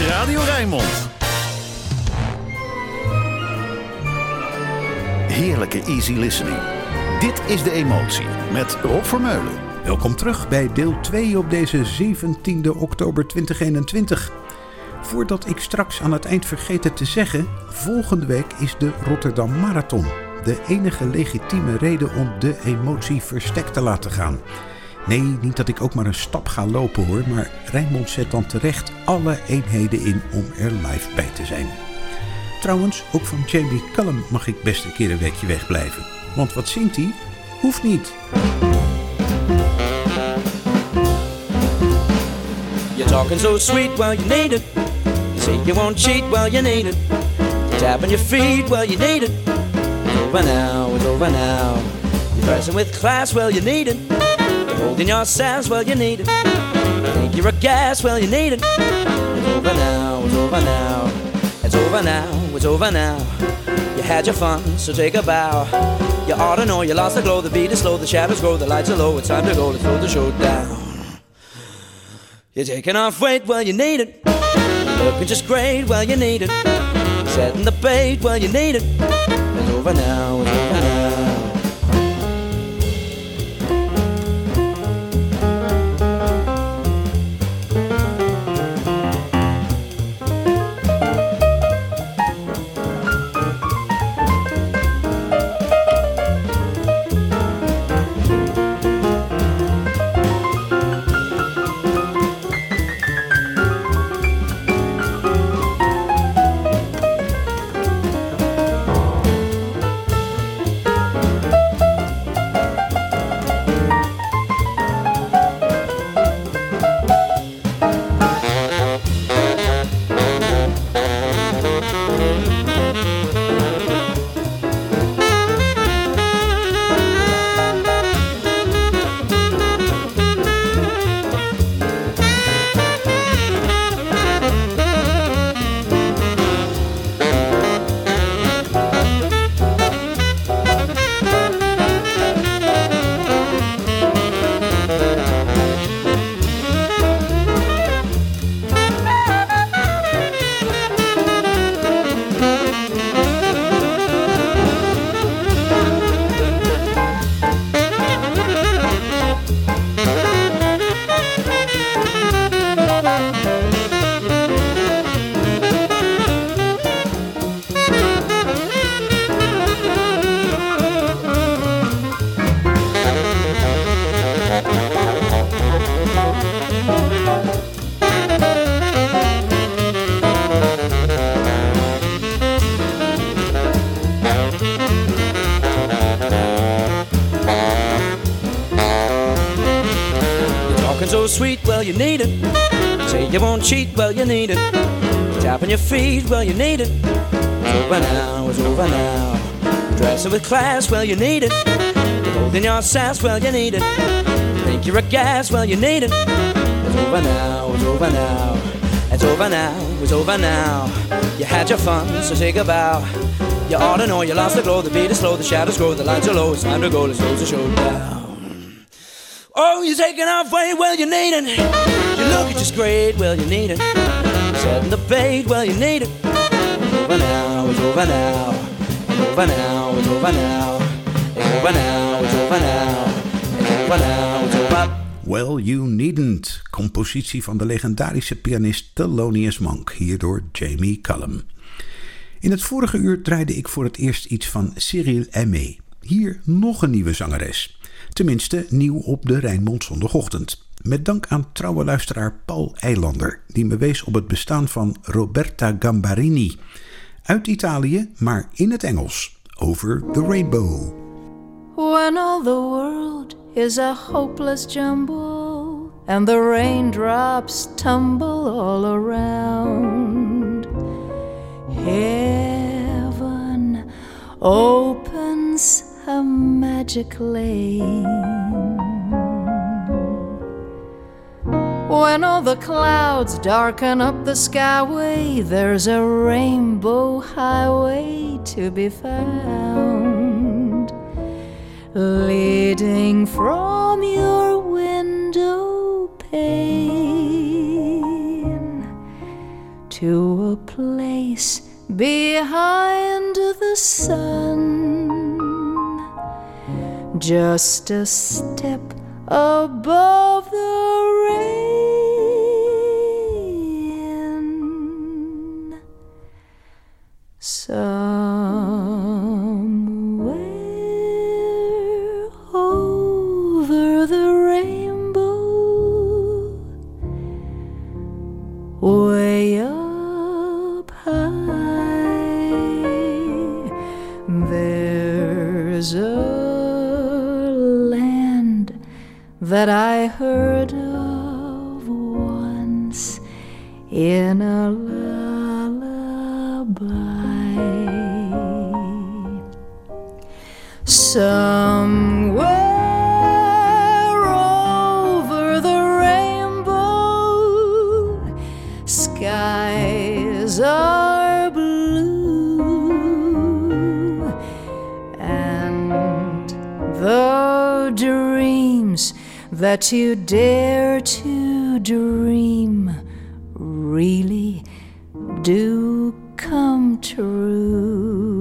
is Radio Rijnmond. Heerlijke easy listening. Dit is De Emotie met Rob Vermeulen. Welkom terug bij deel 2 op deze 17 oktober 2021. Voordat ik straks aan het eind vergeet het te zeggen, volgende week is de Rotterdam Marathon. De enige legitieme reden om de emotie verstek te laten gaan. Nee, niet dat ik ook maar een stap ga lopen hoor, maar Rijnmond zet dan terecht alle eenheden in om er live bij te zijn. Trouwens, ook van Jamie Cullum mag ik best een keer een weekje wegblijven. Want wat zingt hij? Hoeft niet. You're talking so sweet, well you need it. You say you won't cheat, well you need it. You're tapping your feet, well you need it. It's over now, it's over now. You're dressing with class, well you need it. Holding your sass, well you need it. Think you're a gas, well you need it. It's over now, it's over now. It's over now, it's over now. You had your fun, so take a bow. You ought to know you lost the glow, the beat is slow, the shadows grow, the lights are low. It's time to go, let's throw the show down. You're taking off weight, well, you need it. Looking just great, well, you need it. Setting the bait, well, you need it. It's over now, it's over now. Need it. Tapping your feet, well, you need it. It's over now, it's over now. Dressing with class, well, you need it. Holding your sass, well, you need it. Think you're a gas, well, you need it. It's over now, it's over now. It's over now, it's over now. You had your fun, so take a bow. You ought to know you lost the glow, the beat is slow, the shadows grow, the lights are low. It's time to go, let's the show down. Oh, you're taking off weight, well, you need it. You look just great, well, you need it. The well, you need it. Over now, over now. Over now, over now. Over now. Well You Needn't, compositie van de legendarische pianist Thelonious Monk, hier door Jamie Cullum. In het vorige uur draaide ik voor het eerst iets van Cyril Aimé. Hier nog een nieuwe zangeres. Tenminste, nieuw op de Rijnmond zondagochtend. Met dank aan trouwe luisteraar Paul Eilander, die me wees op het bestaan van Roberta Gambarini. Uit Italië, maar in het Engels. Over The Rainbow. When all the world is a hopeless jumble and the raindrops tumble all around, heaven opens a magic lane. When all the clouds darken up the skyway, there's a rainbow highway to be found leading from your window pane to a place behind the sun. Just a step above the rain. That I heard of once in a lullaby. Somewhere that you dare to dream really do come true.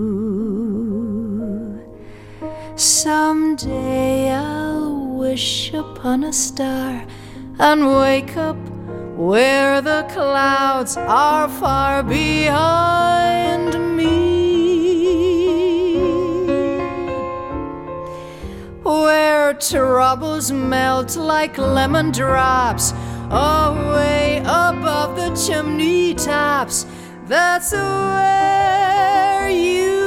Someday I'll wish upon a star and wake up where the clouds are far behind me where troubles melt like lemon drops away above the chimney tops. That's where you'll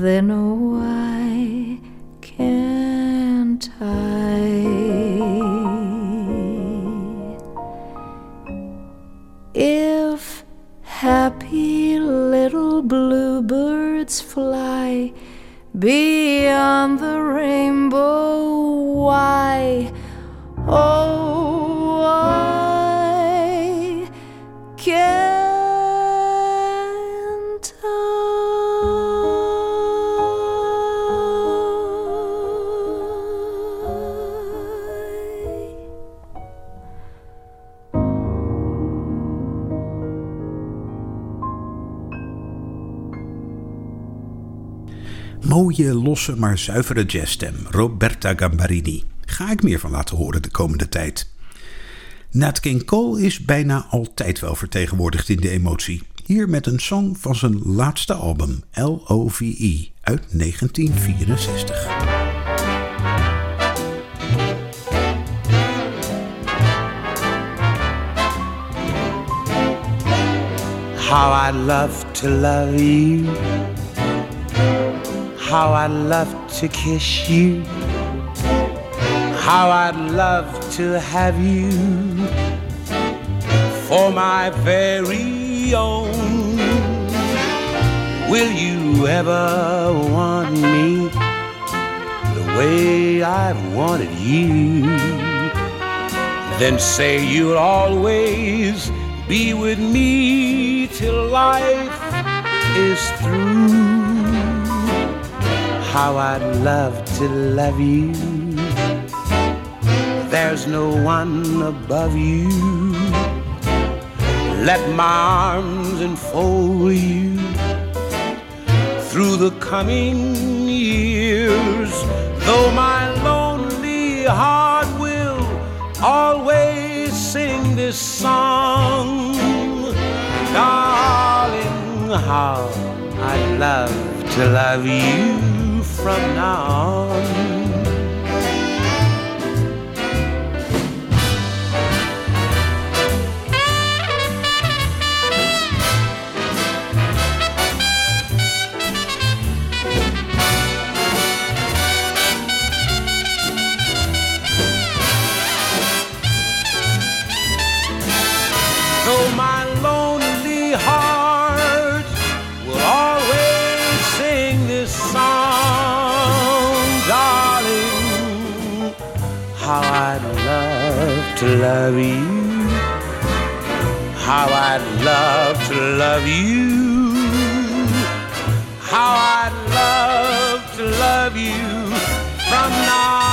Then oh, why can't I? If happy little bluebirds fly beyond the rainbow, why, oh, Losse, maar zuivere jazzstem, Roberta Gambarini. Ga ik meer van laten horen de komende tijd. Nat King Cole is bijna altijd wel vertegenwoordigd in de emotie. Hier met een song van zijn laatste album, L.O.V.E. uit 1964. How I'd love to love you. How I'd love to kiss you. How I'd love to have you for my very own. Will you ever want me the way I've wanted you? Then say you'll always be with me till life is through. How I'd love to love you. There's no one above you. Let my arms enfold you through the coming years. Though my lonely heart will always sing this song, darling, how I'd love to love you from now on. To love you. How I'd love to love you. How I'd love to love you from now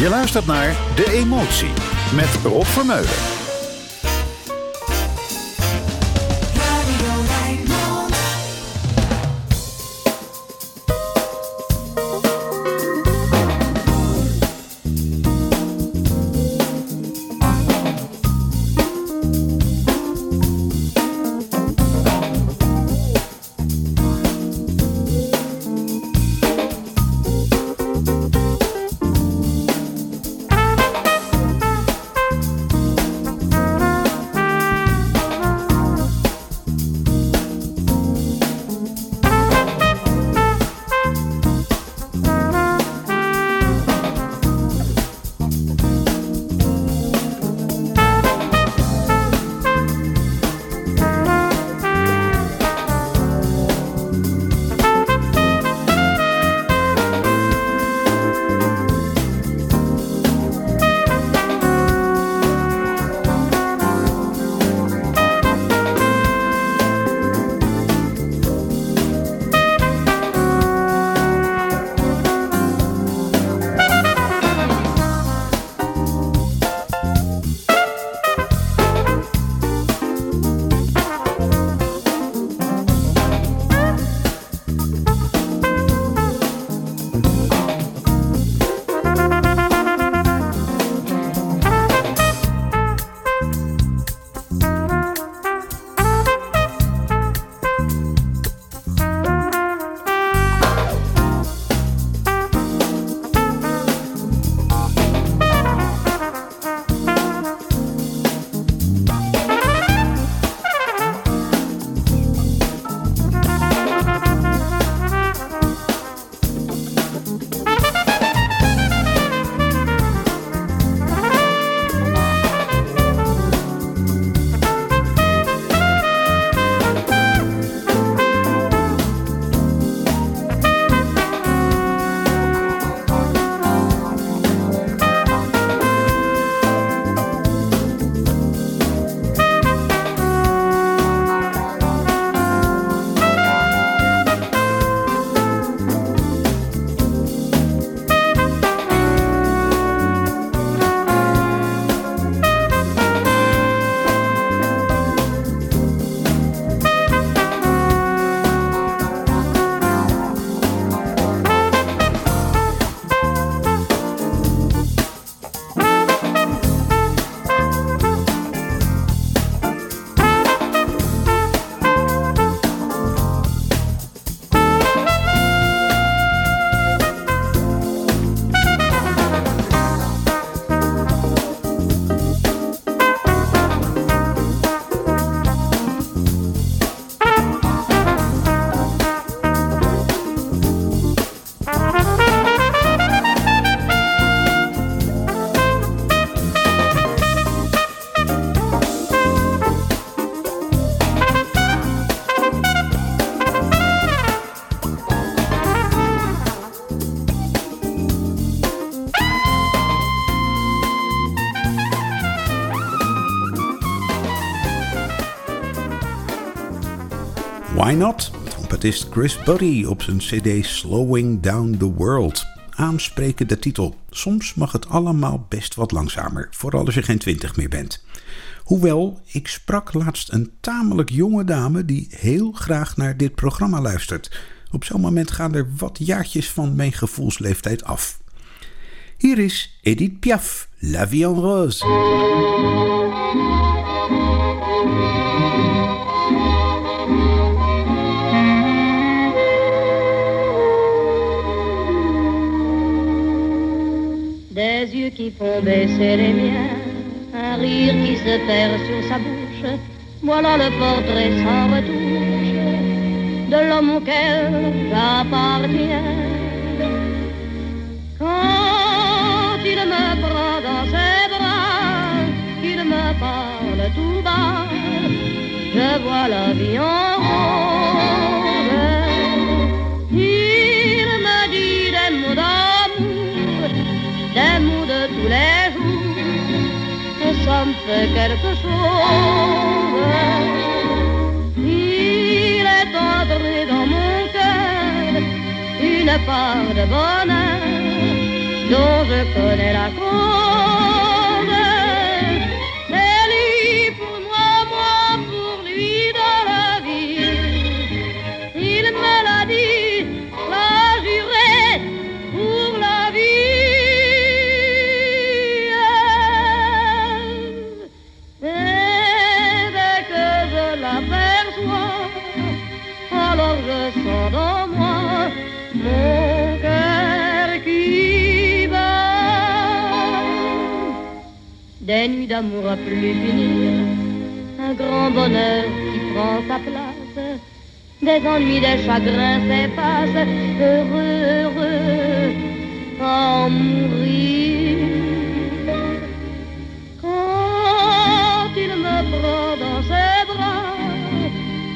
Je luistert naar De Emotie met Rob Vermeulen. Why Not? Trompetist Chris Buddy op zijn cd Slowing Down the World. Aansprekende titel. Soms mag het allemaal best wat langzamer, vooral als je geen twintig meer bent. Hoewel, ik sprak laatst een tamelijk jonge dame die heel graag naar dit programma luistert. Op zo'n moment gaan er wat jaartjes van mijn gevoelsleeftijd af. Hier is Edith Piaf, La Vie en Rose. Des yeux qui font baisser les miens, un rire qui se perd sur sa bouche. Voilà le portrait sans retouche de l'homme auquel j'appartiens. Quand il me prend dans ses bras, qu'il me parle tout bas, revois la vie en fait quelque chose. Il est entré dans mon cœur une part de bonheur dont je connais la cause. D'amour à plus finir, un grand bonheur qui prend sa place. Des ennuis, des chagrins s'effacent, heureux, heureux, en mourir. Quand il me prend dans ses bras,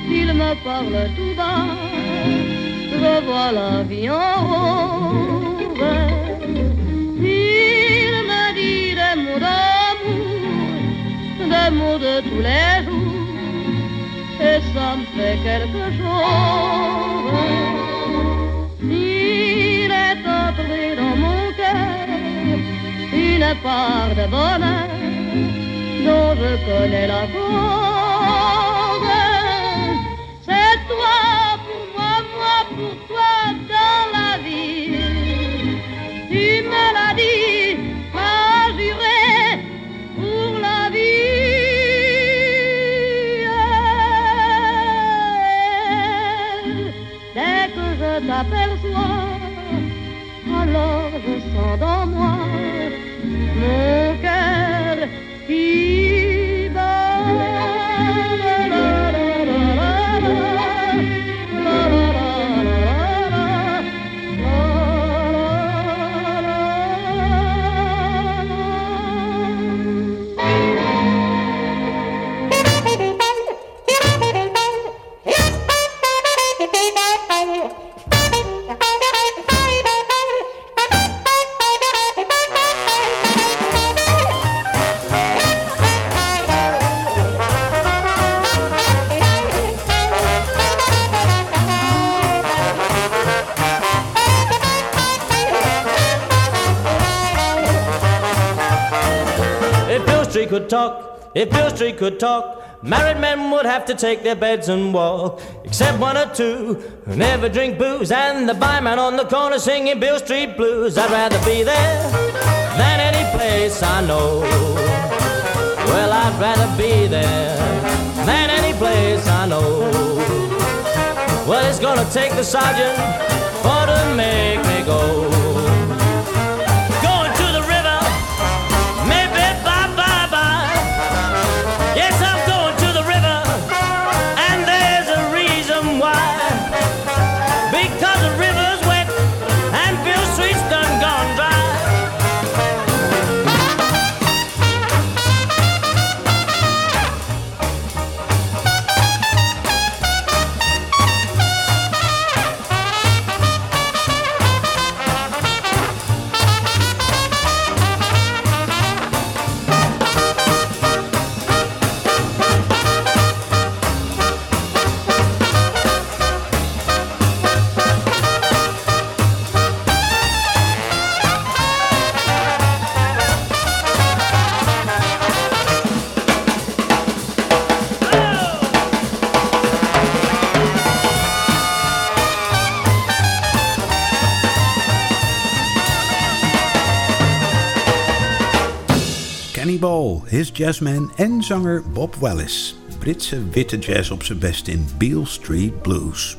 il me parle tout bas, je vois la vie en rose. De tous les jours, et ça me fait quelque chose. Il est entré dans mon cœur une part de bonheur dont je connais la cause. Alors if Beale Street could talk, married men would have to take their beds and walk. Except one or two who never drink booze, and the barman on the corner singing Beale Street blues. I'd rather be there than any place I know. Well, I'd rather be there than any place I know. Well, it's gonna take the sergeant jazzman en zanger Bob Wellis. Britse witte jazz op zijn best in Beale Street Blues.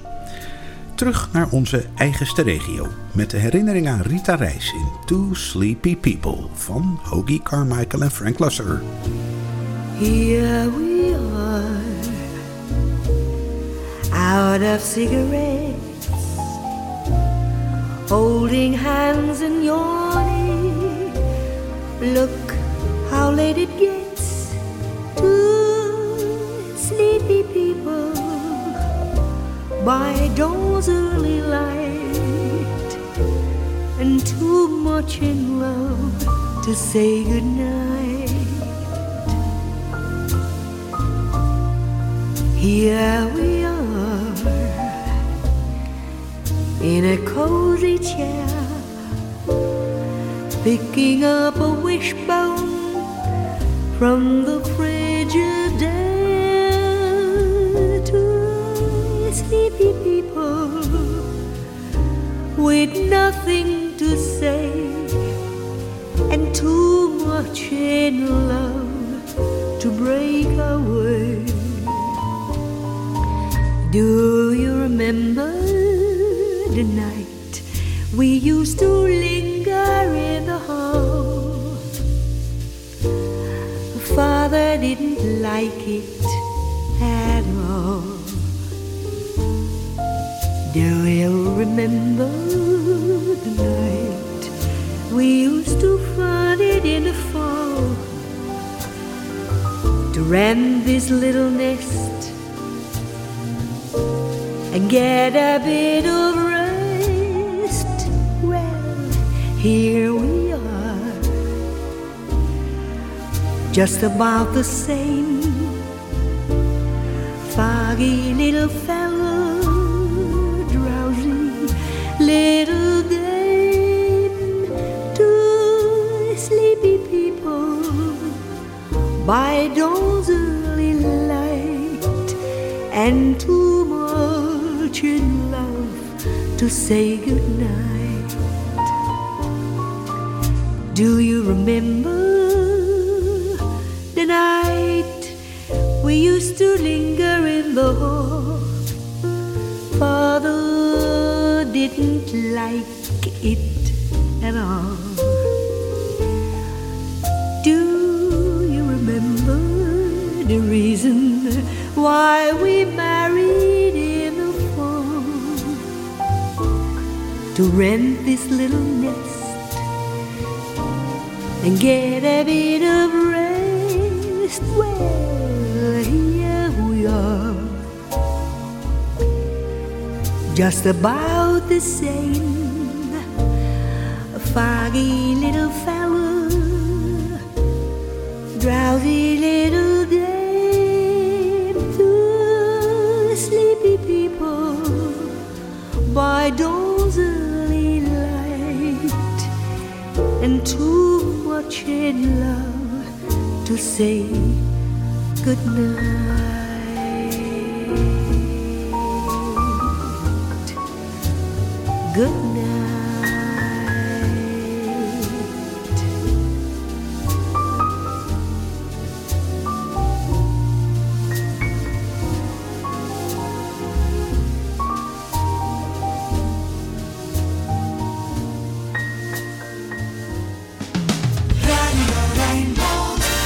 Terug naar onze eigenste regio met de herinnering aan Rita Reis in Two Sleepy People van Hoagie Carmichael en Frank Lusser. Here we are, out of cigarettes, holding hands and yawning. Look how late it gets. By dawn's early light, and too much in love to say goodnight. Here we are in a cozy chair, picking up a wishbone from the frigid with nothing to say and too much in love to break away. Do you remember the night we used to linger to rent this little nest and get a bit of rest? Well, here we are just about the same. Foggy little fellow, drowsy little by dawn's early light, and too much in love to say goodnight. Do you remember? the night we used to linger in the hall. Father didn't like it at all. The reason why we married in the fall? To rent this little nest and get a bit of rest. Well, here we are, just about the same. A foggy little fellow, drowsy little by dawn's light, and too much in love to say. Good night.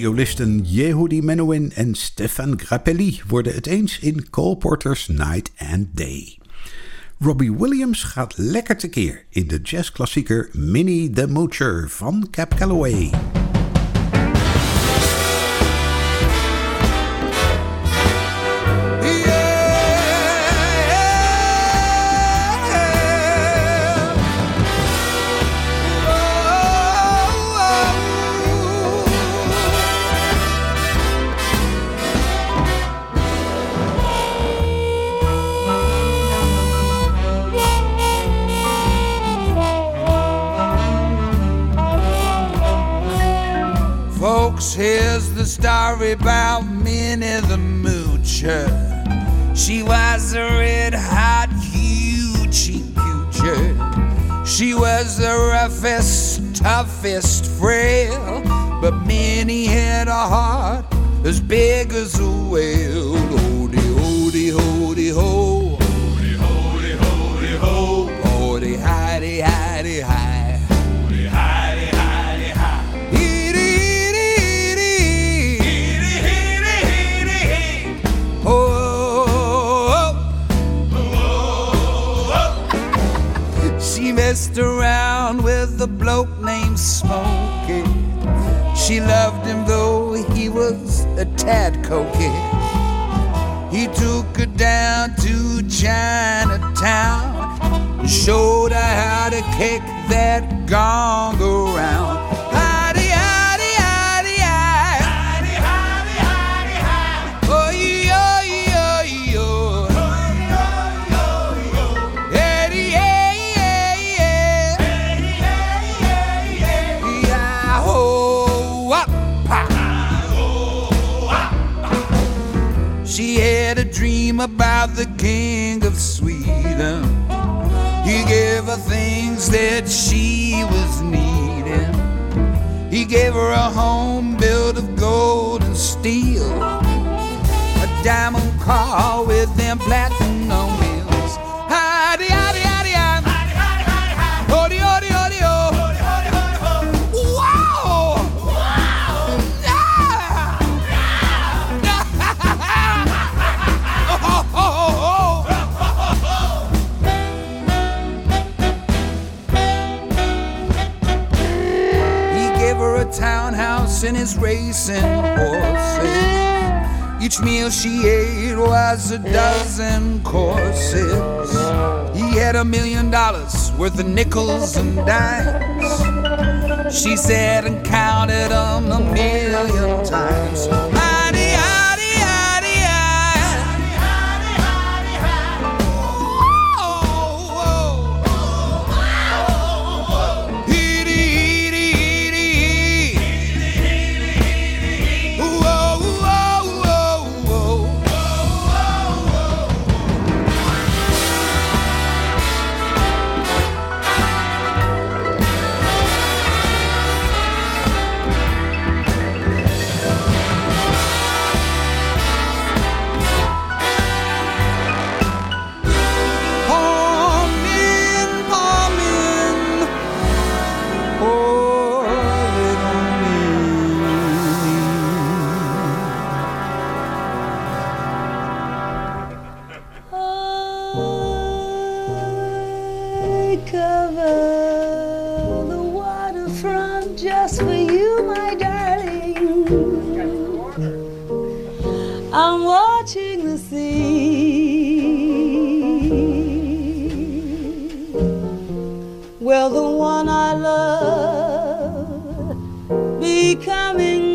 Violisten Yehudi Menuhin en Stefan Grappelli, worden het eens in Cole Porter's Night and Day. Robbie Williams gaat lekker tekeer in de jazzklassieker Minnie the Moocher van Cap Calloway. Here's the story about Minnie the Moocher. She was a red hot hoochie coocher. She was the roughest, toughest frail, but Minnie had a heart as big as a whale. Oh, hody, hody, bloke named Smokey. She loved him though he was a tad cokey. He took her down to Chinatown, and showed her how to kick that gong around. The king of Sweden. He gave her things that she was needing. He gave her a home built of gold and steel, a diamond car with them platinum Each meal she ate was a dozen courses. He had a million dollars worth of nickels and dimes. She said and counted them a million times. I love be coming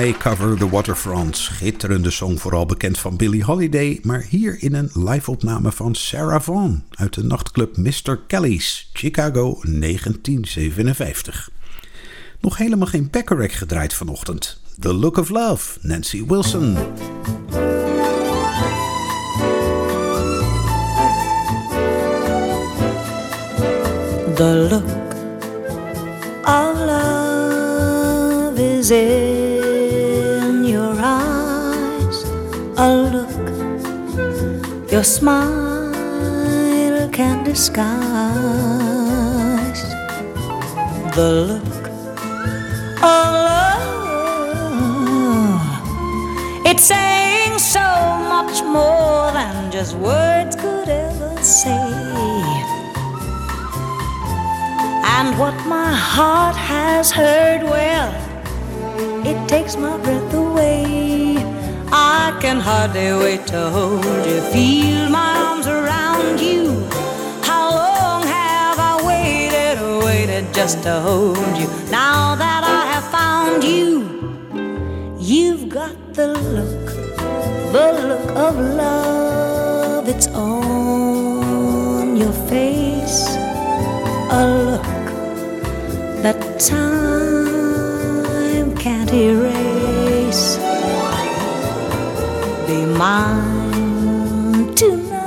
I Cover the Waterfront. Schitterende song, vooral bekend van Billie Holiday. Maar hier in een live-opname van Sarah Vaughan uit de nachtclub Mr. Kelly's, Chicago 1957. Nog helemaal geen Bacharach gedraaid vanochtend. The Look of Love, Nancy Wilson. The look of love is in your smile can disguise. The look of love. It's saying so much more than just words could ever say. And what my heart has heard, well, it takes my breath away. I can hardly wait to hold you, feel my arms around you. How long have I waited, waited just to hold you? Now that I have found you, you've got the look, the look of love. It's on your face, a look that time can't erase. Be mine tonight.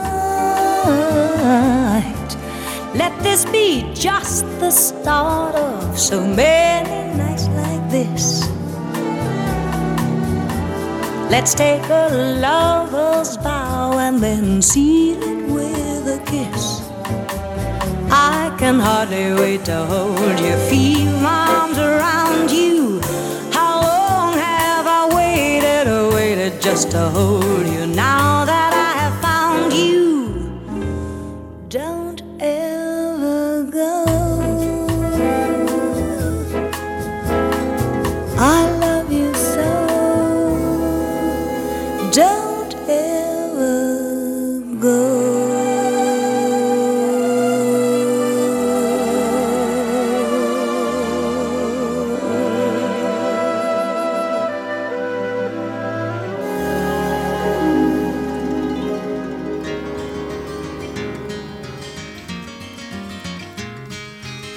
Let this be just the start of so many nights like this. Let's take a lover's vow and then seal it with a kiss. I can hardly wait to hold you, feel my arms around you. Just to hold you? Now that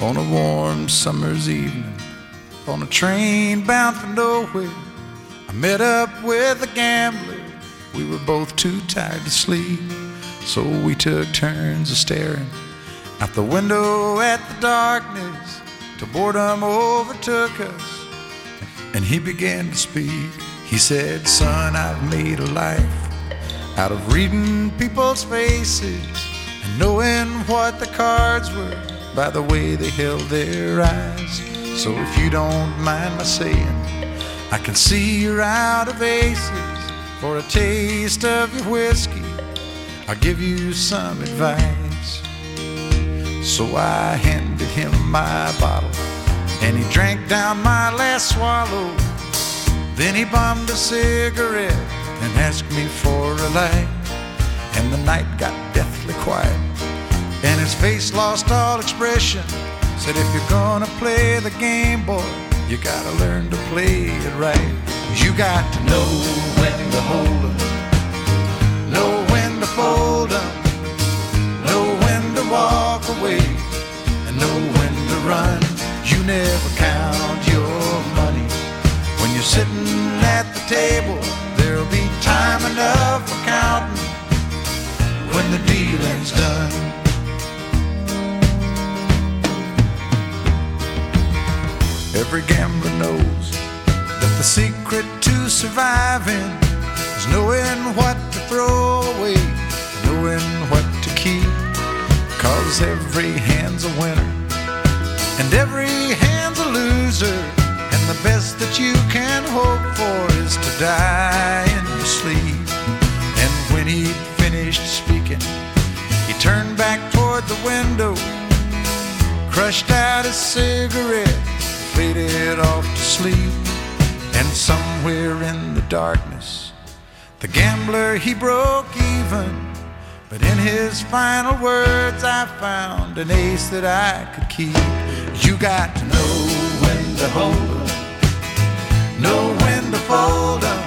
on a warm summer's evening on a train bound for nowhere. I met up with a gambler. We were both too tired to sleep, so we took turns of staring out the window at the darkness till boredom overtook us. And he began to speak. He said, Son, I've made a life out of reading people's faces and knowing what the cards were by the way they held their eyes. So if you don't mind my saying, I can see you're out of aces for a taste of your whiskey. I'll give you some advice. So I handed him my bottle and he drank down my last swallow. Then he bummed a cigarette and asked me for a light. And the night got deathly quiet and his face lost all expression. Said, if you're gonna play the game, boy, you gotta learn to play it right. You got to know when to hold 'em, know when to fold 'em, know when to walk away, and know when to run. You never count your money when you're sitting at the table. There'll be time enough for counting when the dealing's done. Every gambler knows that the secret to surviving is knowing what to throw away, knowing what to keep. Cause every hand's a winner, and every hand's a loser. And the best that you can hope for is to die in your sleep. And when he finished speaking, he turned back toward the window, crushed out a cigarette, faded off to sleep. And somewhere in the darkness, the gambler he broke even. But in his final words, I found an ace that I could keep. You got to know when to hold 'em, know when to fold 'em,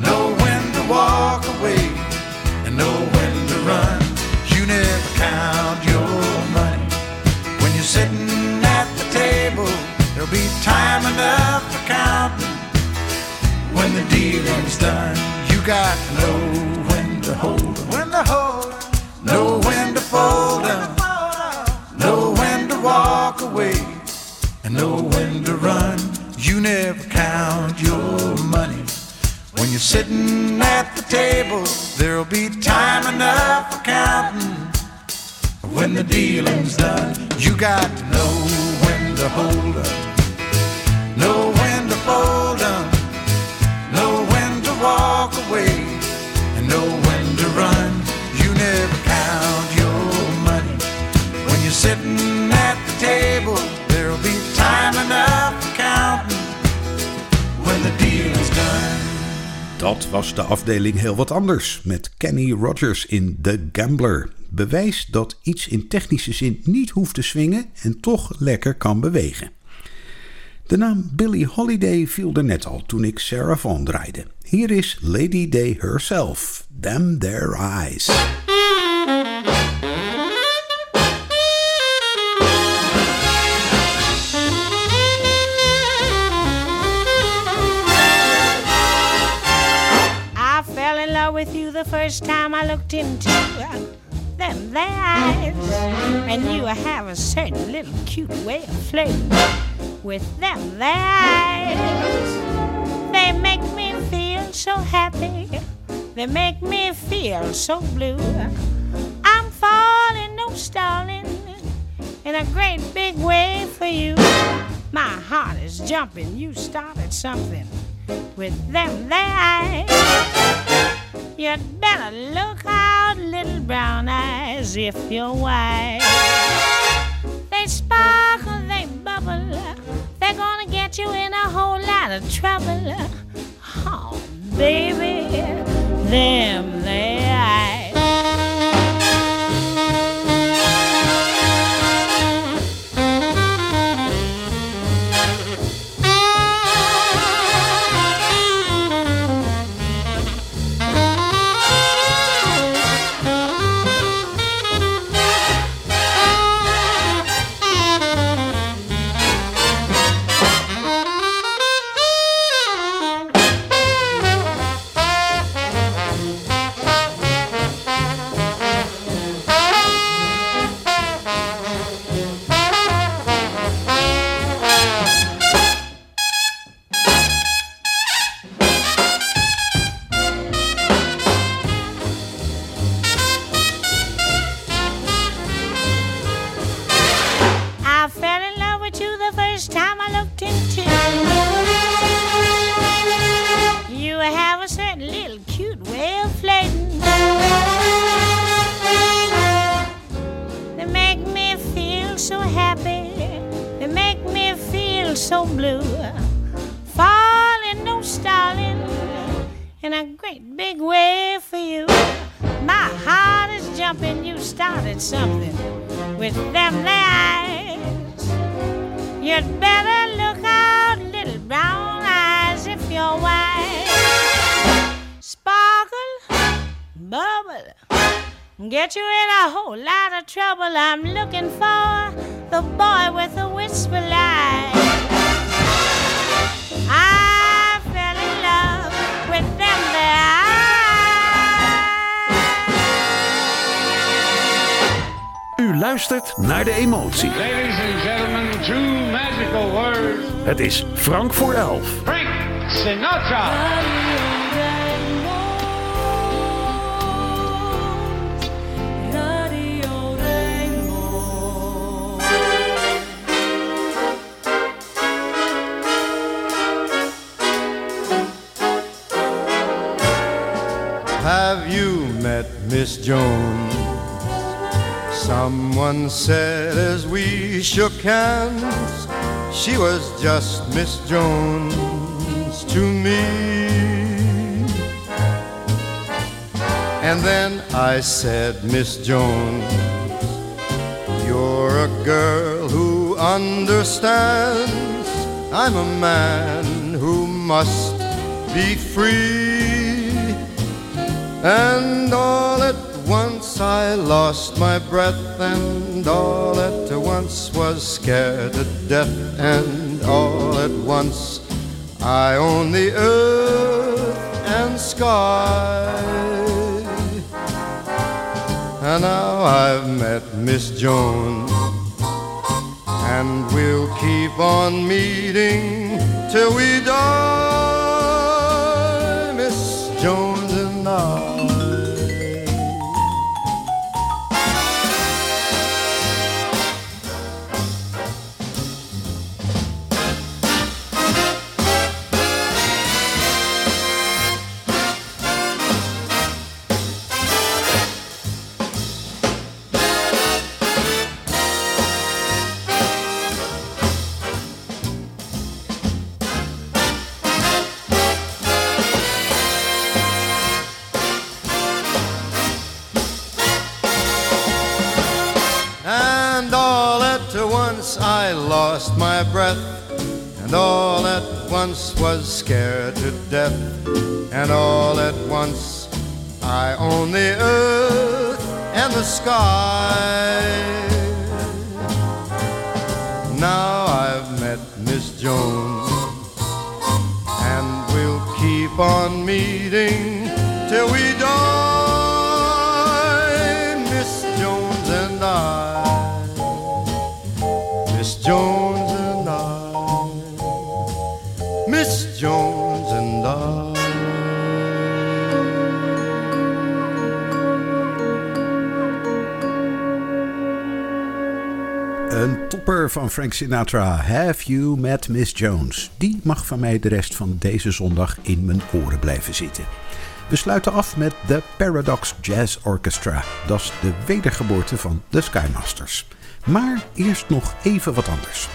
know when to walk away, and know when to run. You never count your money when you're sitting. There'll be time enough for counting when the dealing's done. You got to know when to hold 'em, when to hold 'em, know when to fold 'em, know when to walk away, and know when to run. You never count your money when you're sitting at the table. There'll be time enough for counting when the dealing's done. You got to know when to hold 'em, know when to fold 'em, know when to walk away, and know when to run. You never count your money when you're sitting at the table. There'll be time enough for counting when the dealing's done. Dat was de afdeling heel wat anders met Kenny Rogers in The Gambler. Bewijs dat iets in technische zin niet hoeft te swingen en toch lekker kan bewegen. De naam Billie Holiday viel er net al toen ik Sarah Vaughan draaide. Hier is Lady Day herself, Damn Their Eyes. I fell in love with you the first time I looked into them there. And you have a certain little cute way of flirting with them there. They make me feel so happy. They make me feel so blue. I'm falling, no stalling, in a great big way for you. My heart is jumping. You started something with them there eyes. You'd better look out, little brown eyes, if you're wise. They sparkle, they bubble. They're gonna get you in a whole lot of trouble. Oh, baby, them there eyes. Miss Jones? Someone said as we shook hands, she was just Miss Jones to me. And then I said, Miss Jones, you're a girl who understands. I'm a man who must be free. And all at once I lost my breath, and all at once was scared to death, and all at once I own the earth and sky. And now I've met Miss Jones, and we'll keep on meeting till we die, once I lost my breath, and all at once was scared to death, and all at once I own the earth and the sky. Now I've met Miss Jones, and we'll keep on meeting till we die, topper van Frank Sinatra. Have you met Miss Jones? Die mag van mij de rest van deze zondag in mijn oren blijven zitten. We sluiten af met de Paradox Jazz Orchestra. Dat is de wedergeboorte van de Skymasters. Maar eerst nog even wat anders.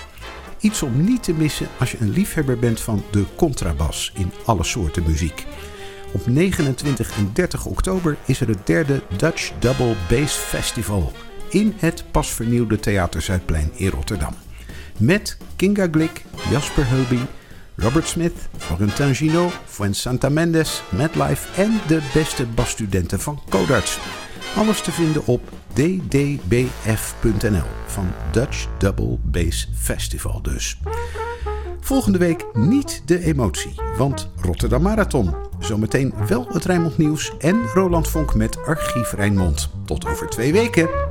Iets om niet te missen als je een liefhebber bent van de contrabas in alle soorten muziek. Op 29 en 30 oktober is er het derde Dutch Double Bass Festival in het pas vernieuwde Theater Zuidplein in Rotterdam. Met Kinga Glick, Jasper Hulby, Robert Smith, Florentin Gino, Fuen Santa Mendes, Madlife en de beste basstudenten van Codarts. Alles te vinden op ddbf.nl van Dutch Double Bass Festival dus. Volgende week niet de emotie, want Rotterdam Marathon. Zometeen wel het Rijnmond Nieuws en Roland Vonk met Archief Rijnmond. Tot over twee weken.